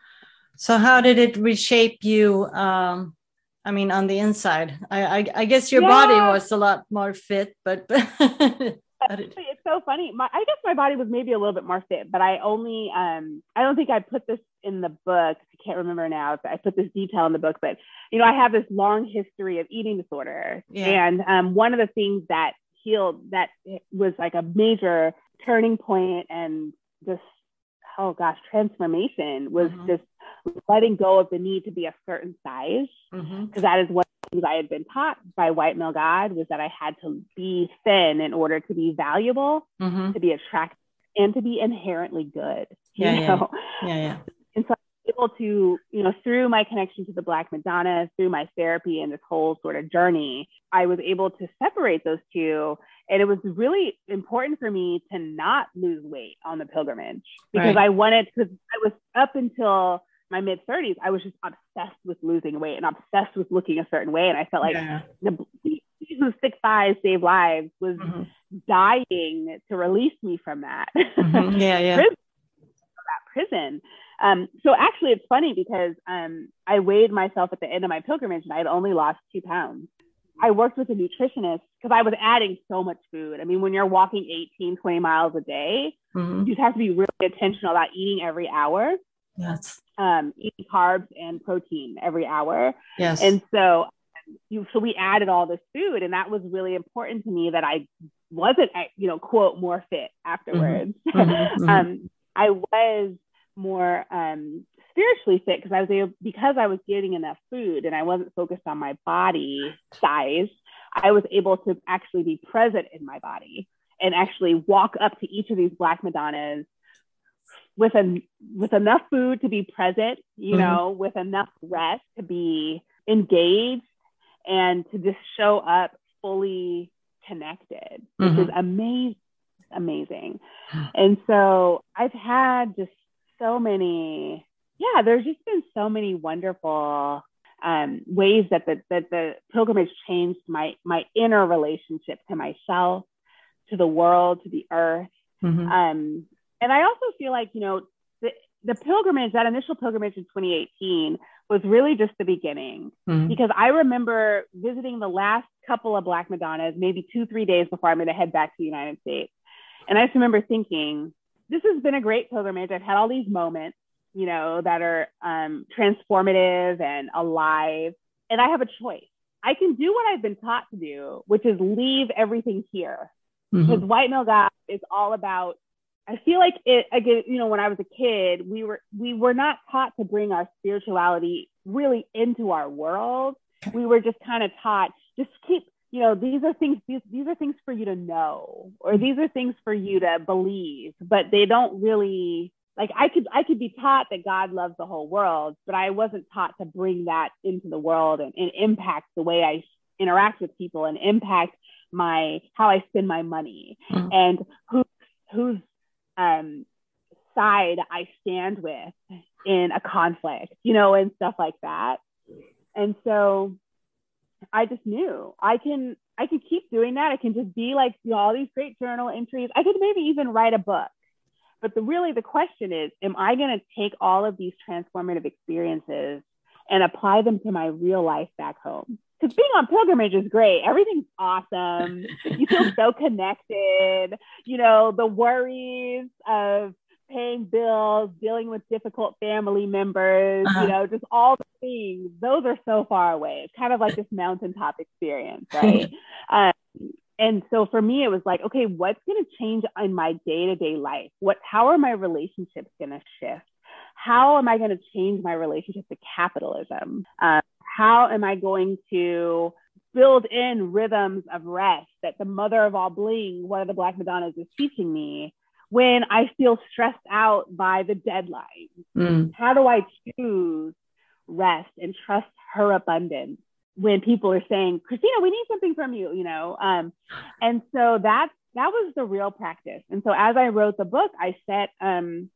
So how did it reshape you? Um, I mean, on the inside, I, I, I guess your body was a lot more fit, but, but it- It's so funny. My, I guess my body was maybe a little bit more fit, but I only, um, I don't think I put this in the book. I can't remember now if I put this detail in the book, but you know, I have this long history of eating disorder, Yeah. and um, one of the things that healed that was like a major turning point and just oh gosh, transformation was Mhm. just letting go of the need to be a certain size because that is what I had been taught by white male God was that I had to be thin in order to be valuable, Mhm. to be attractive, and to be inherently good. You Yeah, yeah. know? yeah, yeah. Able to, you know, through my connection to the Black Madonna, through my therapy and this whole sort of journey, I was able to separate those two. And it was really important for me to not lose weight on the pilgrimage because Right. I wanted, because I was up until my mid 30s, I was just obsessed with losing weight and obsessed with looking a certain way. And I felt like yeah. the whose thick thighs save lives was Mhm. dying to release me from that. Mhm. yeah, yeah. Prison, that prison. Um, so actually, it's funny because um, I weighed myself at the end of my pilgrimage and I had only lost two pounds. I worked with a nutritionist because I was adding so much food. I mean, when you're walking 18, 20 miles a day, Mhm. you just have to be really intentional about eating every hour, Yes, um, eating carbs and protein every hour. yes. And so you, so we added all this food, and that was really important to me that I wasn't, you know, quote more fit afterwards. Mhm, mhm. um, I was more um, spiritually fit because I was able because I was getting enough food and I wasn't focused on my body size. I was able to actually be present in my body and actually walk up to each of these black madonnas with an with enough food to be present, you Mhm. know, with enough rest to be engaged and to just show up fully connected, which is amazing, amazing. And so I've had just so many, yeah, there's just been so many wonderful um, ways that the that the pilgrimage changed my my inner relationship to myself, to the world, to the earth. Mhm. Um, and I also feel like, you know, the, the pilgrimage, that initial pilgrimage in 2018 was really just the beginning Mhm. because I remember visiting the last couple of Black Madonnas, maybe two, three days before I'm going to head back to the United States. And I just remember thinking, this has been a great pilgrimage. I've had all these moments, you know, that are um, transformative and alive. And I have a choice. I can do what I've been taught to do, which is leave everything here because Mhm. white male God is all about. I feel like it again. You know, when I was a kid, we were we were not taught to bring our spirituality really into our world. We were just kind of taught just keep. You know, these are things. These these are things for you to know, or these are things for you to believe. But they don't really like. I could I could be taught that God loves the whole world, but I wasn't taught to bring that into the world and, and impact the way I interact with people and impact my how I spend my money Mhm. and who whose um, side I stand with in a conflict, you know, and stuff like that. And so I just knew I can I can keep doing that. I can just be like, you know, all these great journal entries. I could maybe even write a book. But the really the question is, am I going to take all of these transformative experiences and apply them to my real life back home? Because being on pilgrimage is great. Everything's awesome. You feel so connected. You know, the worries of paying bills, dealing with difficult family members, Uh-huh. you know, just all the things, those are so far away. It's kind of like this mountaintop experience, right? um, and so for me, it was like, okay, what's going to change in my day to day life? What, how are my relationships going to shift? How am I going to change my relationship to capitalism? Um, how am I going to build in rhythms of rest that the mother of all bling, one of the Black Madonnas, is teaching me when I feel stressed out by the deadline? Mm. How do I choose rest and trust her abundance when people are saying, Christena, we need something from you, you know. Um, and so that that was the real practice. And so as I wrote the book, I set um,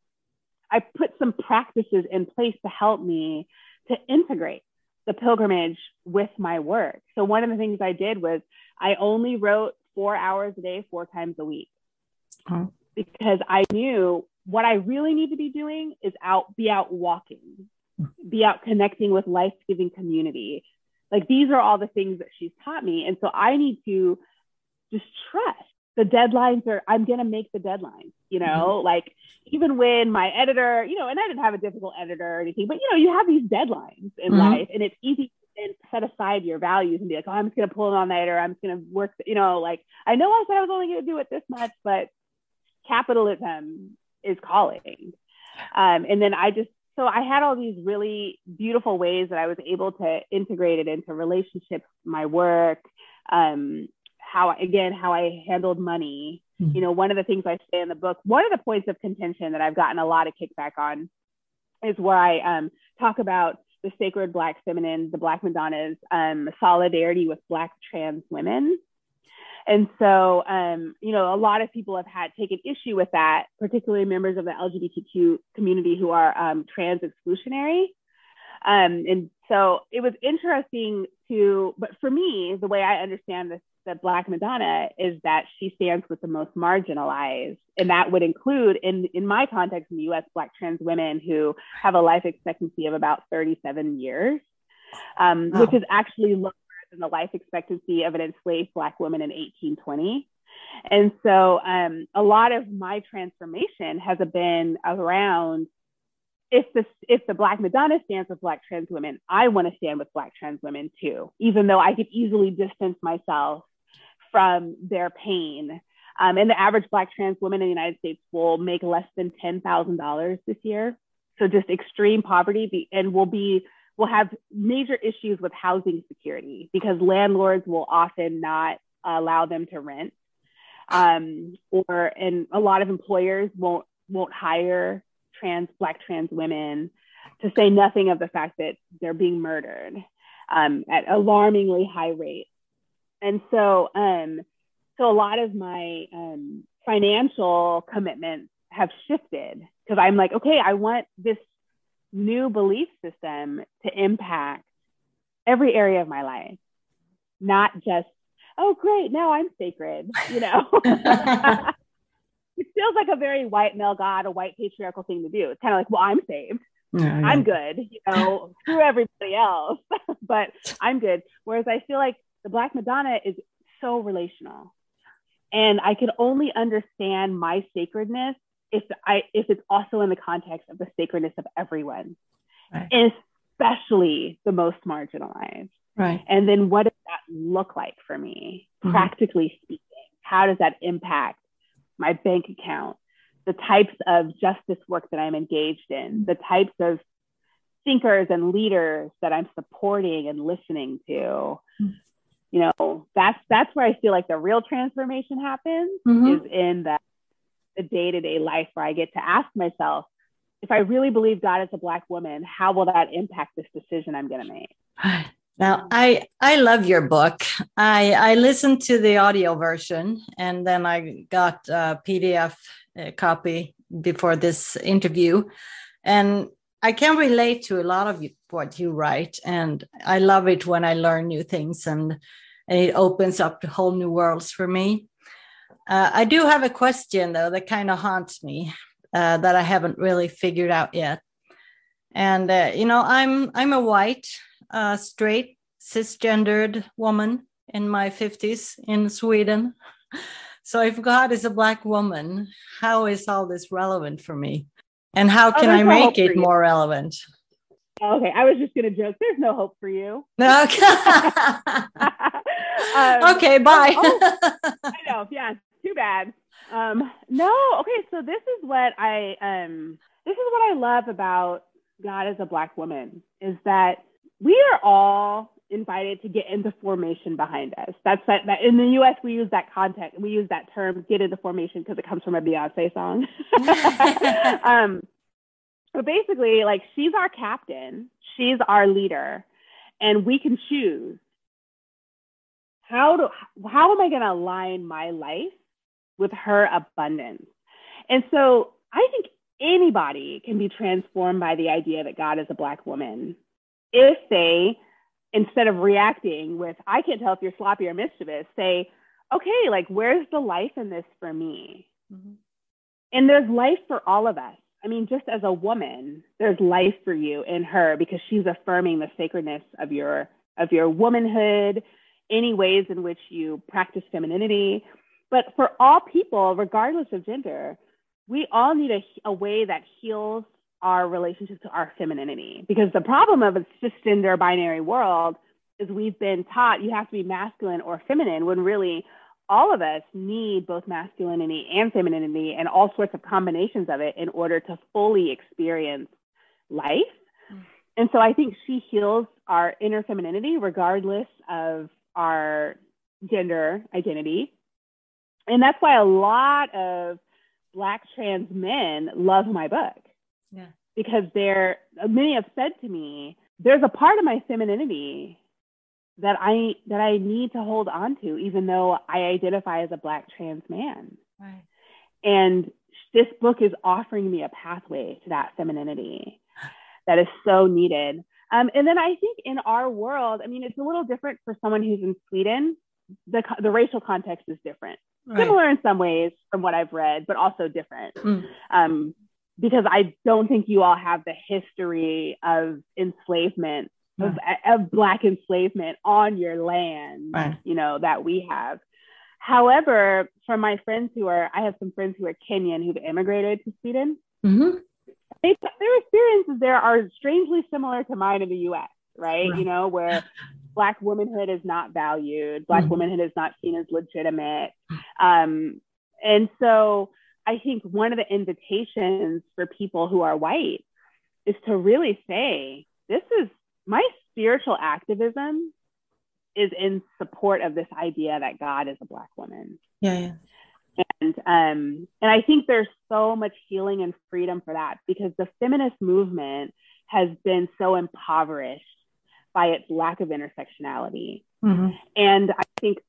I put some practices in place to help me to integrate the pilgrimage with my work. So one of the things I did was I only wrote four hours a day, four times a week, huh. because I knew what I really need to be doing is out, be out walking, be out connecting with life giving community. Like these are all the things that she's taught me. And so I need to just trust the deadlines are, I'm going to make the deadlines, you know, mm-hmm. like even when my editor, you know, and I didn't have a difficult editor or anything, but you know, you have these deadlines in mm-hmm. life and it's easy to set aside your values and be like, oh, I'm just going to pull it on that or I'm just going to work, you know, like I know I said I was only going to do it this much, but capitalism is calling. Um, and then I just, so I had all these really beautiful ways that I was able to integrate it into relationships, my work, um, how, again, how I handled money. Mm-hmm. You know, one of the things I say in the book, one of the points of contention that I've gotten a lot of kickback on is where I um, talk about the sacred Black feminine, the Black Madonnas, um, solidarity with Black trans women. And so, um, you know, a lot of people have had taken issue with that, particularly members of the LGBTQ community who are um, trans exclusionary. Um, and so it was interesting to, but for me, the way I understand this, the Black Madonna is that she stands with the most marginalized. And that would include, in, in my context in the US, Black trans women who have a life expectancy of about 37 years, um, wow. which is actually lower than the life expectancy of an enslaved Black woman in 1820. And so um, a lot of my transformation has been around if the if the Black Madonna stands with Black trans women, I want to stand with Black trans women too, even though I could easily distance myself from their pain. Um, and the average Black trans woman in the United States will make less than ten thousand dollars this year, so just extreme poverty, and will be will have major issues with housing security because landlords will often not allow them to rent, um, or and a lot of employers won't won't hire trans, Black trans women, to say nothing of the fact that they're being murdered um, at alarmingly high rates. And so, um, so a lot of my um, financial commitments have shifted because I'm like, okay, I want this new belief system to impact every area of my life, not just, oh, great, now I'm sacred, you know. it feels like a very white male god, a white patriarchal thing to do. It's kind of like, well, I'm saved. I'm good, you know, screw everybody else, but I'm good. Whereas I feel like the Black Madonna is so relational. And I can only understand my sacredness if I if it's also in the context of the sacredness of everyone. Right. Especially the most marginalized. Right. And then what does that look like for me, mm-hmm. practically speaking? How does that impact my bank account, the types of justice work that I'm engaged in, the types of thinkers and leaders that I'm supporting and listening to. You know, that's that's where I feel like the real transformation happens mm-hmm. is in that the day-to-day life where I get to ask myself, if I really believe God is a black woman, how will that impact this decision I'm going to make? Now, I I love your book. I I listened to the audio version, and then I got a PDF copy before this interview, and I can relate to a lot of what you write, and I love it when I learn new things, and, and it opens up whole new worlds for me. Uh, I do have a question though that kind of haunts me uh, that I haven't really figured out yet, and uh, you know I'm I'm a white a straight cisgendered woman in my 50s in Sweden. So if God is a black woman, how is all this relevant for me? And how oh, can oh, I make it more relevant? Okay, I was just gonna joke. There's no hope for you. Okay. um, okay, bye. oh, I know. Yeah, too bad. Um, no. Okay, so this is what I um, this is what I love about God as a black woman is that we are all invited to get into formation behind us. That's that, that in the US we use that context, we use that term get into formation because it comes from a Beyonce song. um, but basically like she's our captain, she's our leader. and we can choose how do how am I going to align my life with her abundance? And so I think anybody can be transformed by the idea that God is a black woman if they instead of reacting with I can't tell if you're sloppy or mischievous, say, okay, like where's the life in this for me? Mm-hmm. And there's life for all of us. I mean, just as a woman, there's life for you in her because she's affirming the sacredness of your of your womanhood, any ways in which you practice femininity. But for all people, regardless of gender, we all need a, a way that heals our relationship to our femininity. Because the problem of a cisgender binary world is we've been taught you have to be masculine or feminine when really all of us need both masculinity and femininity and all sorts of combinations of it in order to fully experience life. Mm. And so I think she heals our inner femininity regardless of our gender identity. And that's why a lot of Black trans men love my book. Yeah. Because they're, many have said to me, there's a part of my femininity that I that I need to hold on to, even though I identify as a Black trans man. Right. And this book is offering me a pathway to that femininity that is so needed. Um, and then I think in our world, I mean, it's a little different for someone who's in Sweden. The, the racial context is different, right. similar in some ways from what I've read, but also different. Mm. Um, because I don't think you all have the history of enslavement of, of black enslavement on your land, right. you know, that we have. However, for my friends who are, I have some friends who are Kenyan who've immigrated to Sweden. Mm-hmm. They, their experiences there are strangely similar to mine in the U.S. Right? right. You know, where black womanhood is not valued, black mm-hmm. womanhood is not seen as legitimate, um, and so I think one of the invitations for people who are white is to really say, this is my spiritual activism is in support of this idea that God is a black woman. Yeah, yeah. And um, and I think there's so much healing and freedom for that because the feminist movement has been so impoverished by its lack of intersectionality. Mm-hmm. And I think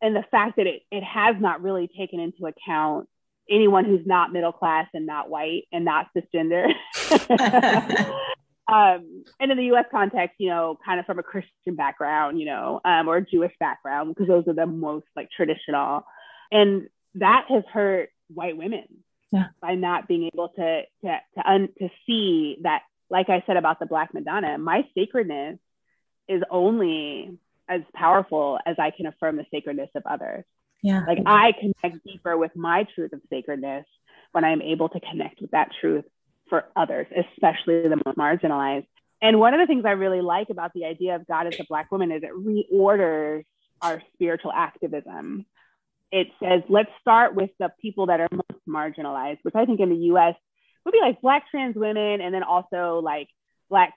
and the fact that it, it has not really taken into account anyone who's not middle class and not white and not cisgender. um, and in the U.S. context, you know, kind of from a Christian background, you know, um, or a Jewish background, because those are the most like traditional, and that has hurt white women yeah. by not being able to to to, un, to see that, like I said about the Black Madonna, my sacredness is only as powerful as I can affirm the sacredness of others. Yeah, like I connect deeper with my truth of sacredness when I'm able to connect with that truth for others, especially the most marginalized. And one of the things I really like about the idea of God as a Black woman is it reorders our spiritual activism. It says, let's start with the people that are most marginalized, which I think in the US would be like Black trans women and then also like Black,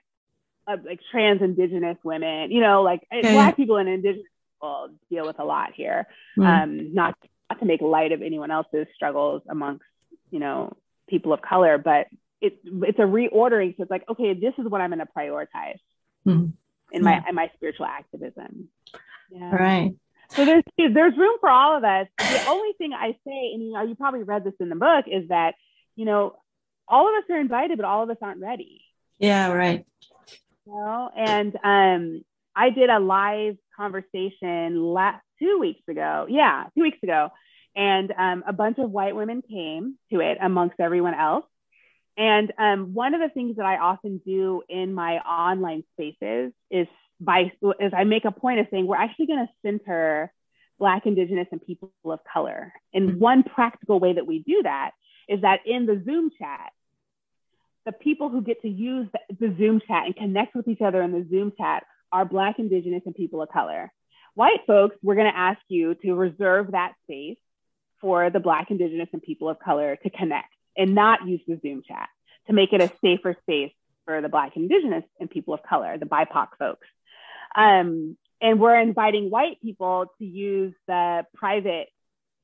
uh, like trans Indigenous women, you know, like yeah, Black yeah. people and Indigenous people deal with a lot here. Mm. Um, not, not to make light of anyone else's struggles amongst, you know, people of color, but it, it's a reordering. So it's like, okay, this is what I'm going to prioritize mm-hmm. in my in my spiritual activism. Yeah. Right. So there's there's room for all of us. The only thing I say, and you know, you probably read this in the book, is that you know, all of us are invited, but all of us aren't ready. Yeah. Right. You know, and um, I did a live conversation last two weeks ago. Yeah, two weeks ago. And um, a bunch of white women came to it amongst everyone else. And um, one of the things that I often do in my online spaces is by is I make a point of saying we're actually going to center Black, Indigenous, and people of color. And mm-hmm. one practical way that we do that is that in the Zoom chat, the people who get to use the, the Zoom chat and connect with each other in the Zoom chat are Black, Indigenous, and people of color. White folks, we're going to ask you to reserve that space for the Black, Indigenous, and people of color to connect and not use the Zoom chat to make it a safer space for the Black, Indigenous, and people of color, the BIPOC folks. Um, and we're inviting white people to use the private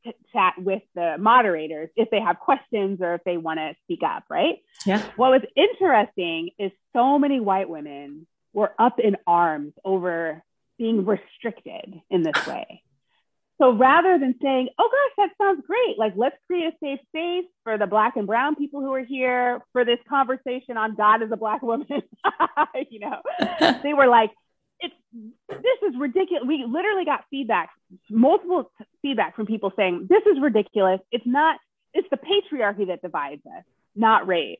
t- chat with the moderators if they have questions or if they want to speak up, right? Yeah. What was interesting is so many white women were up in arms over being restricted in this way. So rather than saying, oh gosh, that sounds great, like let's create a safe space for the Black and Brown people who are here for this conversation on God as a Black woman, you know, they were like, it's this is ridiculous. We literally got feedback, multiple feedback from people saying, this is ridiculous. It's not, it's the patriarchy that divides us, not race.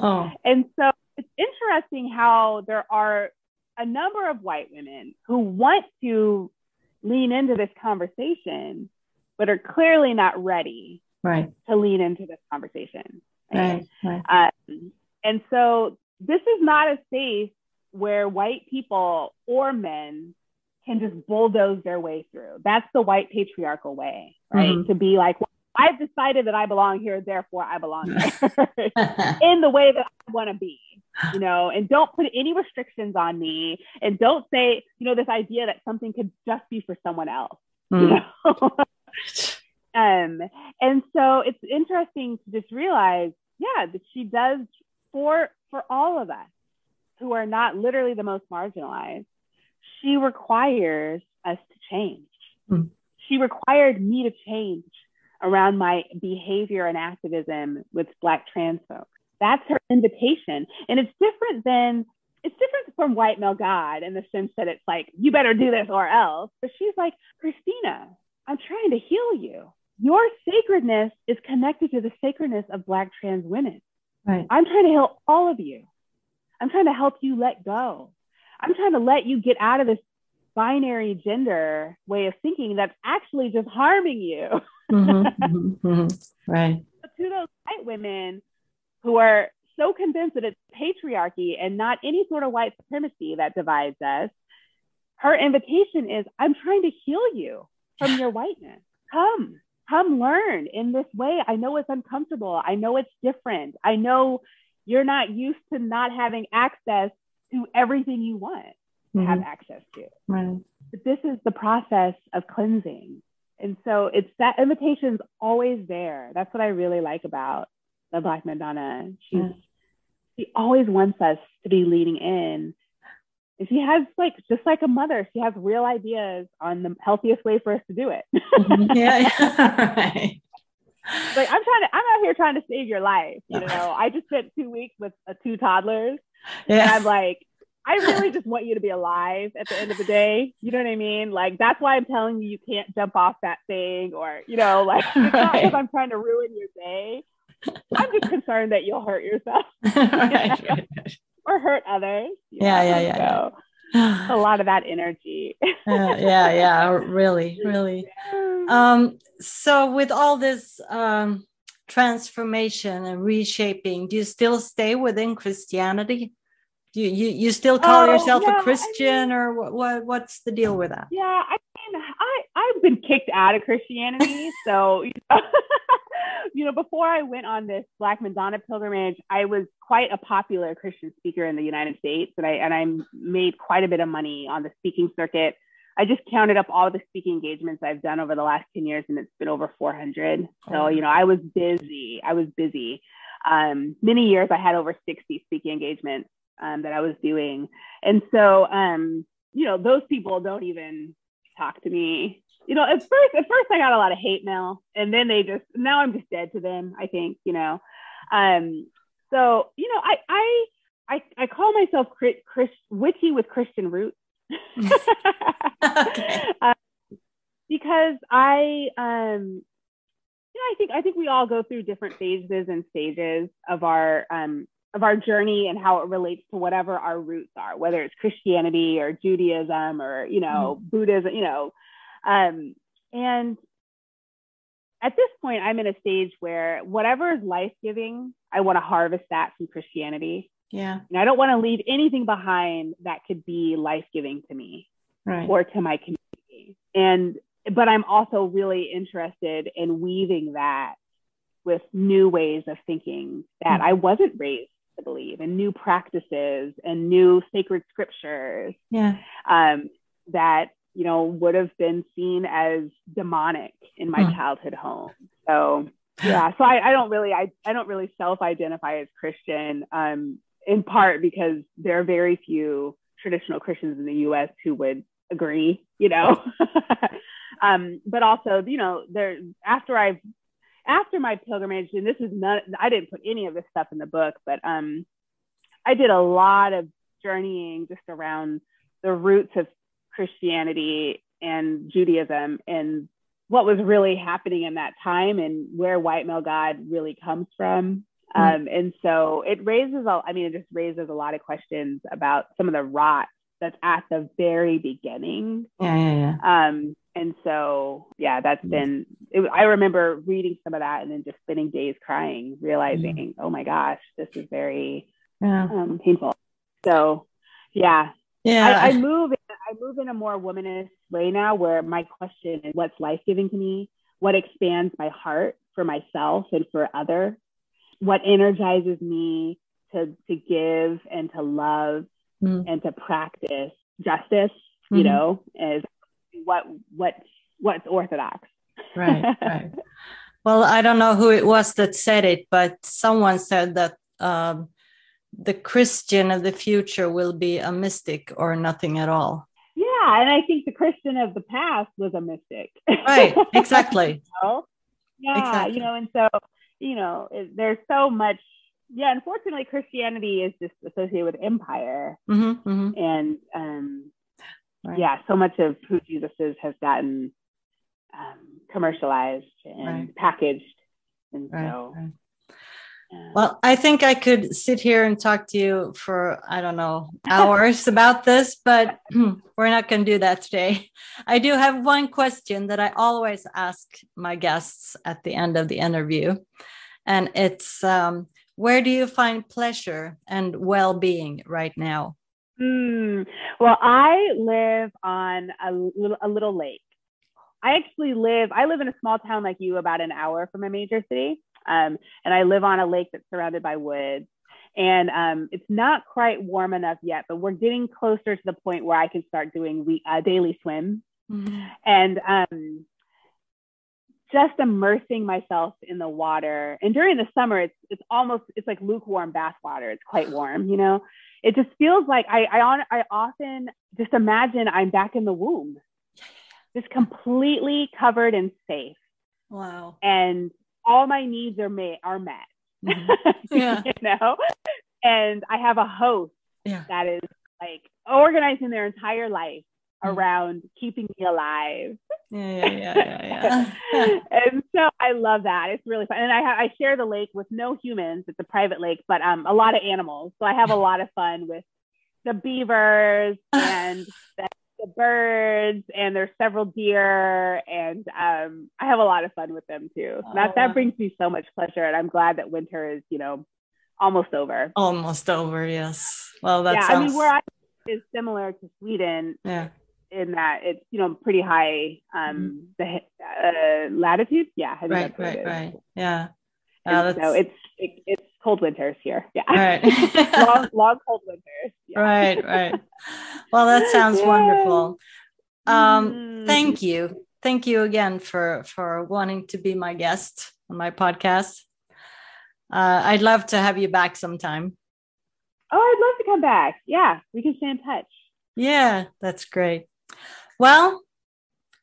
Oh. And so it's interesting how there are a number of white women who want to lean into this conversation, but are clearly not ready right. to lean into this conversation. Right. right. Um, and so this is not a space where white people or men can just bulldoze their way through. That's the white patriarchal way, right? Mm-hmm. To be like, well, I've decided that I belong here, therefore I belong here in the way that I want to be, you know, and don't put any restrictions on me and don't say, you know, this idea that something could just be for someone else, mm. you know. um, and so it's interesting to just realize, yeah, that she does for for all of us who are not literally the most marginalized, she requires us to change. Mm. She required me to change around my behavior and activism with Black trans folks. That's her invitation. And it's different than, it's different from white male God in the sense that it's like, you better do this or else. But she's like, Christena, I'm trying to heal you. Your sacredness is connected to the sacredness of Black trans women. Right. I'm trying to heal all of you. I'm trying to help you let go. I'm trying to let you get out of this binary gender way of thinking that's actually just harming you. mm-hmm, mm-hmm, mm-hmm. Right. to those white women who are so convinced that it's patriarchy and not any sort of white supremacy that divides us, her invitation is I'm trying to heal you from your whiteness. Come, come learn in this way. I know it's uncomfortable. I know it's different. I know you're not used to not having access to everything you want to mm-hmm. have access to. Right. But this is the process of cleansing. And so it's that invitation's always there. That's what I really like about the Black Madonna. She's yeah. she always wants us to be leaning in. And she has like just like a mother, she has real ideas on the healthiest way for us to do it. Mm-hmm. yeah, yeah. right. Like I'm trying to, I'm out here trying to save your life. You know, I just spent two weeks with uh, two toddlers, yeah. and I'm like, I really just want you to be alive at the end of the day. You know what I mean? Like that's why I'm telling you you can't jump off that thing or you know, like it's not because I'm trying to ruin your day. I'm just concerned that you'll hurt yourself. right, or hurt others. Yeah, yeah, yeah, so, yeah. a lot of that energy. uh, yeah, yeah, really, really. Um, so with all this um, transformation and reshaping, do you still stay within Christianity? Do you you, you still call oh, yourself yeah, a Christian, I mean, or what, what? What's the deal with that? Yeah, I mean, I I've been kicked out of Christianity, so you know, you know, before I went on this Black Madonna pilgrimage, I was quite a popular Christian speaker in the United States, and I and I made quite a bit of money on the speaking circuit. I just counted up all the speaking engagements I've done over the last 10 years and it's been over 400. So, you know, I was busy. I was busy. Um, many years I had over 60 speaking engagements um, that I was doing. And so, um, you know, those people don't even talk to me. You know, at first, at first I got a lot of hate mail and then they just, now I'm just dead to them, I think, you know. Um, so, you know, I, I, I, I call myself Chris, witchy with Christian roots okay. uh, because I, um, you know, I think I think we all go through different phases and stages of our um, of our journey and how it relates to whatever our roots are, whether it's Christianity or Judaism or you know mm. Buddhism, you know, um, and at this point, I'm in a stage where whatever is life giving, I want to harvest that from Christianity. Yeah. And I don't want to leave anything behind that could be life giving to me right. or to my community. And, but I'm also really interested in weaving that with new ways of thinking that mm-hmm. I wasn't raised to believe and new practices and new sacred scriptures. Yeah. Um, that, you know, would have been seen as demonic in my mm. childhood home. So yeah so I, I, don't really I, I don't really self-identify as christian um, in part because there are very few traditional Christians in the U.S. who would agree, you know. um, but also, you know, there after I after my pilgrimage, and this is not I didn't put any of this stuff in the book, but um, I did a lot of journeying just around the roots of Christianity and Judaism and what was really happening in that time and where white male God really comes from. Mm-hmm. Um, and so it raises, a, I mean, it just raises a lot of questions about some of the rot that's at the very beginning. Yeah, yeah, yeah. Um, and so, yeah, that's been, it, I remember reading some of that and then just spending days crying, realizing, mm-hmm. oh my gosh, this is very yeah. um, painful. So, yeah. Yeah. I, I move, in, I move in a more womanist way now where my question is what's life giving to me? What expands my heart for myself and for others? What energizes me to, to give and to love mm. and to practice justice, you mm-hmm. know, is what what what's orthodox. right, right. Well, I don't know who it was that said it, but someone said that um, the Christian of the future will be a mystic or nothing at all. Yeah, and I think the Christian of the past was a mystic. Right, exactly. you know? Yeah, exactly. you know, and so you know, it, there's so much yeah, unfortunately, Christianity is just associated with empire, mm-hmm, mm-hmm. and um, right. yeah, so much of who Jesus is has gotten um, commercialized and right. packaged, and right, so. Well, I think I could sit here and talk to you for, I don't know, hours about this, but we're not going to do that today. I do have one question that I always ask my guests at the end of the interview. And it's um, where do you find pleasure and well-being right now mm, well i live on a little, a little lake i actually live i live in a small town like you about an hour from a major city um, and i live on a lake that's surrounded by woods and um, it's not quite warm enough yet but we're getting closer to the point where i can start doing we, uh, daily swim mm-hmm. and um, just immersing myself in the water. And during the summer, it's it's almost it's like lukewarm bath water. It's quite warm, you know. It just feels like I I, I often just imagine I'm back in the womb, just completely covered and safe. Wow. And all my needs are met are met. Mm-hmm. Yeah. you know, and I have a host yeah. that is like organizing their entire life. Around keeping me alive. Yeah, yeah, yeah, yeah. yeah. and so I love that. It's really fun. And I ha- I share the lake with no humans. It's a private lake, but um a lot of animals. So I have a lot of fun with the beavers and the, the birds and there's several deer and um I have a lot of fun with them too. Oh, that that brings me so much pleasure and I'm glad that winter is, you know, almost over. Almost over, yes. Well, that's yeah. Sounds... I mean, where I is similar to Sweden. Yeah in that it's you know pretty high um mm-hmm. the uh, latitude? Yeah right right right. Yeah. Uh, so it's it, it's cold winters here. Yeah. Right. Long long cold winters. Yeah. right right. Well that sounds yeah. wonderful. Um mm. thank you. Thank you again for for wanting to be my guest on my podcast. Uh, i'd love to have you back sometime. Oh i'd love to come back. Yeah we can stay in touch. Yeah that's great well,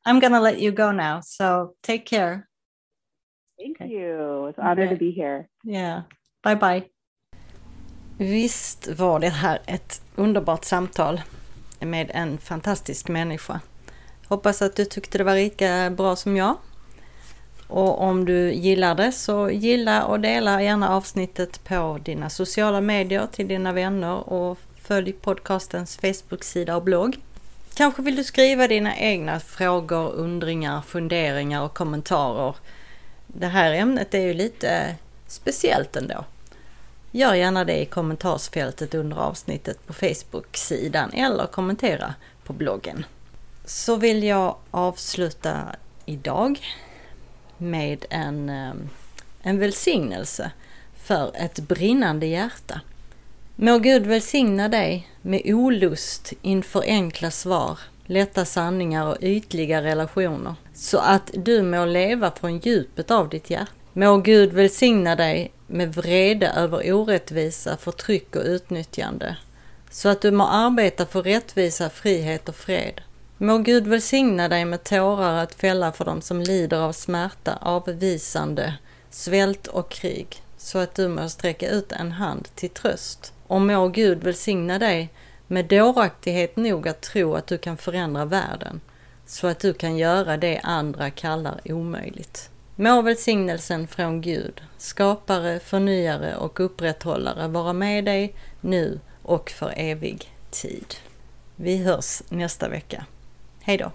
I'm going to let you go now. So take care. Thank okay. you. It's an honor okay. to be here. Yeah. Bye bye. Visst var det här ett underbart samtal med en fantastisk människa. Hoppas att du tyckte det var lika bra som jag. Och om du gillar det så gilla och dela gärna avsnittet på dina sociala medier till dina vänner och följ podcastens Facebook-sida och blogg. Kanske vill du skriva dina egna frågor, undringar, funderingar och kommentarer. Det här ämnet är ju lite speciellt ändå. Gör gärna det i kommentarsfältet under avsnittet på Facebook-sidan eller kommentera på bloggen. Så vill jag avsluta idag med en, eh, en välsignelse för ett brinnande hjärta. Må Gud välsigna dig med olust inför enkla svar, lätta sanningar och ytliga relationer, så att du må leva från djupet av ditt hjärta. Må Gud välsigna dig med vrede över orättvisa, förtryck och utnyttjande, så att du må arbeta för rättvisa, frihet och fred. Må Gud välsigna dig med tårar att fälla för dem som lider av smärta, avvisande, svält och krig, så att du må sträcka ut en hand till tröst. Och må Gud välsigna dig med dåraktighet nog att tro att du kan förändra världen, så att du kan göra det andra kallar omöjligt. Må välsignelsen från Gud, skapare, förnyare och upprätthållare vara med dig nu och för evig tid. Vi hörs nästa vecka. Hej då!